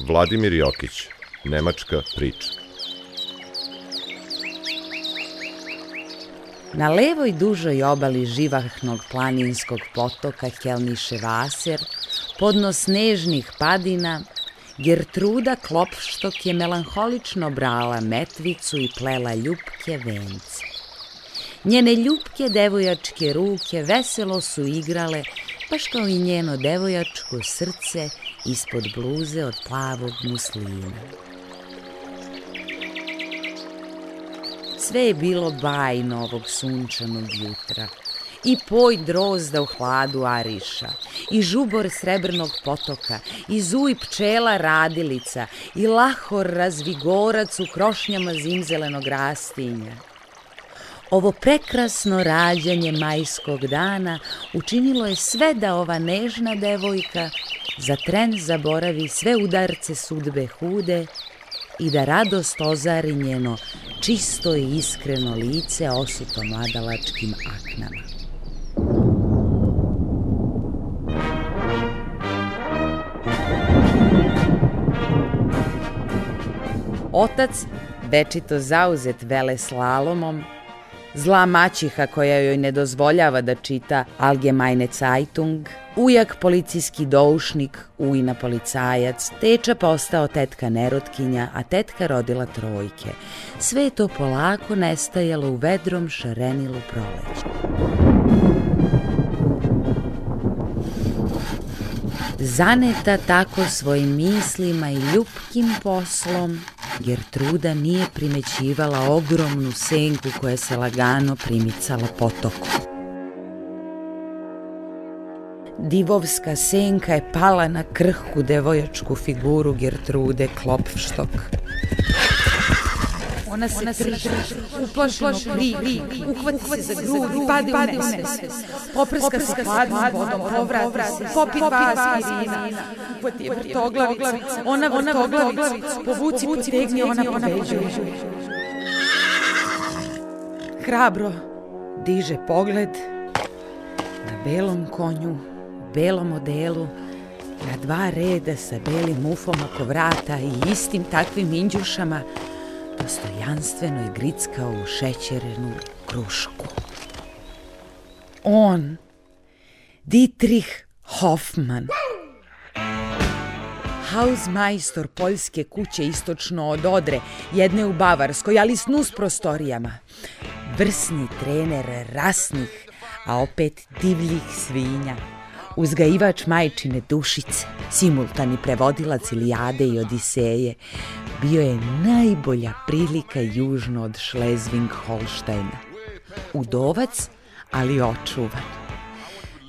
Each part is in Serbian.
Vladimir Jokić, Nemačka priča. Na levoj dužoj obali živahnog planinskog potoka Helniše Vaser, podno snežnih padina, Gertruda Klopštok je melanholično brala metvicu i plela ljubke vence. Njene ljubke devojačke ruke veselo su igrale, baš kao i njeno devojačko srce ispod bluze od plavog muslina. Sve je bilo bajno ovog sunčanog jutra. I poj drozda u hladu Ariša, i žubor srebrnog potoka, i zuj pčela radilica, i lahor razvigorac u krošnjama zimzelenog rastinja. Ovo prekrasno rađanje majskog dana učinilo je sve da ova nežna devojka za tren zaboravi sve udarce sudbe hude i da radost ozari njeno čisto i iskreno lice osuto mladalačkim aknama. Otac, večito zauzet vele slalomom, zla maćiha koja joj ne dozvoljava da čita Allgemeine Zeitung, ujak policijski doušnik, ujna policajac, teča postao tetka nerotkinja, a tetka rodila trojke. Sve je to polako nestajalo u vedrom šarenilu proleća. Zaneta tako svojim mislima i ljubkim poslom, Gertruda nije primećivala ogromnu senku koja se lagano primicala potoku. Divovska senka je pala na krhku devojačku figuru Gertrude Klopštok. Ona se trži, uplašeno kri, uhvati se za grud, pade u nesvest. Poprska se hladnom vodom, povrati popi dva aspirina. Uhvati je vrtoglavica, ona vrtoglavicu, povuci, potegni, ona pobeđuje. Hrabro diže pogled na belom konju, belom odelu, na dva reda sa belim mufom oko vrata i istim takvim inđušama, dostojanstveno je grickao u šećerenu krušku. On, Dietrich Hoffman, hausmajstor poljske kuće istočno od Odre, jedne u Bavarskoj, ali s prostorijama. Vrsni trener rasnih, a opet divljih svinja. Uzgajivač majčine dušice, simultani prevodilac Ilijade i Odiseje, bio je najbolja prilika južno od Šlezving-Holštajna. Udovac, ali očuvan.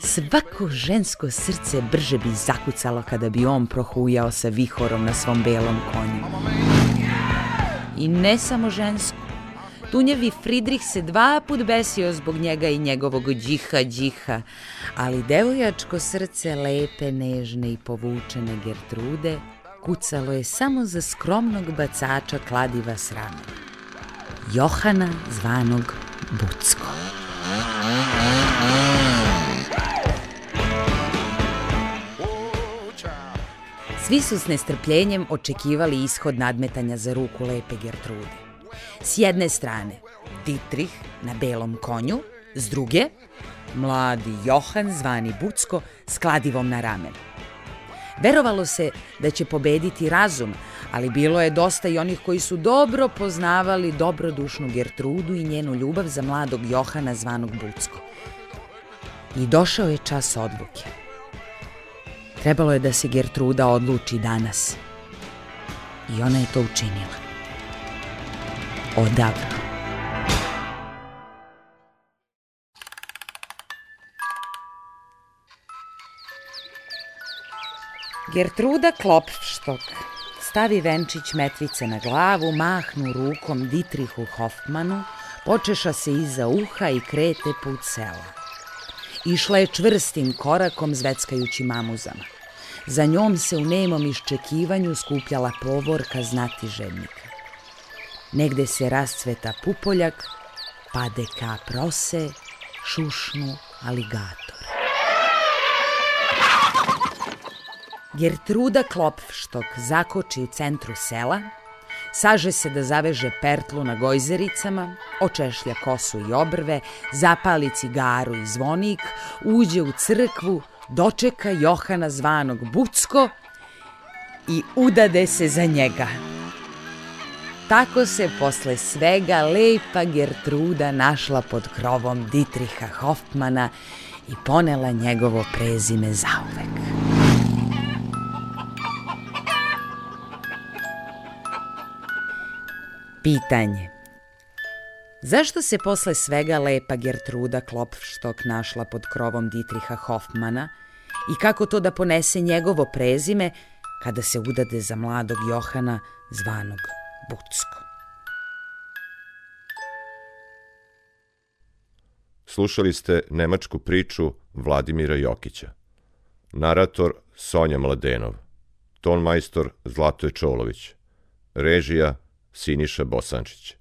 Svako žensko srce brže bi zakucalo kada bi on prohujao sa vihorom na svom belom konju. I ne samo žensko. Tunjevi Fridrih se dva put besio zbog njega i njegovog džiha džiha, ali devojačko srce lepe, nežne i povučene Gertrude kucalo je samo za skromnog bacača kladiva s rame. Johana zvanog Bucko. Svi su s nestrpljenjem očekivali ishod nadmetanja za ruku lepe Gertrude. S jedne strane, Dietrich na belom konju, s druge, mladi Johan zvani Bucko s kladivom na ramenu. Verovalo se da će pobediti razum, ali bilo je dosta i onih koji su dobro poznavali dobrodušnu Gertrudu i njenu ljubav za mladog Johana zvanog Bucko. I došao je čas odluke. Trebalo je da se Gertruda odluči danas. I ona je to učinila. Odavno. Gertruda Klopštok stavi venčić metvice na glavu, mahnu rukom Ditrihu Hoffmanu, počeša se iza uha i krete put sela. Išla je čvrstim korakom zveckajući mamuzama. Za njom se u nemom iščekivanju skupljala povorka znati žednika. Negde se rascveta pupoljak, pade ka prose, šušnu aligator. Gertruda Klopfštok zakoči u centru sela, saže se da zaveže pertlu na gojzericama, očešlja kosu i obrve, zapali cigaru i zvonik, uđe u crkvu, dočeka Johana zvanog Bucko i udade se za njega. Tako se posle svega lepa Gertruda našla pod krovom Ditriha Hoffmana i ponela njegovo prezime zauvek. Pitanje Zašto se posle svega lepa Gertruda Klopfštok našla pod krovom Ditriha Hoffmana i kako to da ponese njegovo prezime kada se udade za mladog Johana zvanog Bucko? Slušali ste nemačku priču Vladimira Jokića. Narator Sonja Mladenov. Tonmajstor Zlatoje Čolović. Režija Siniša Bosančić.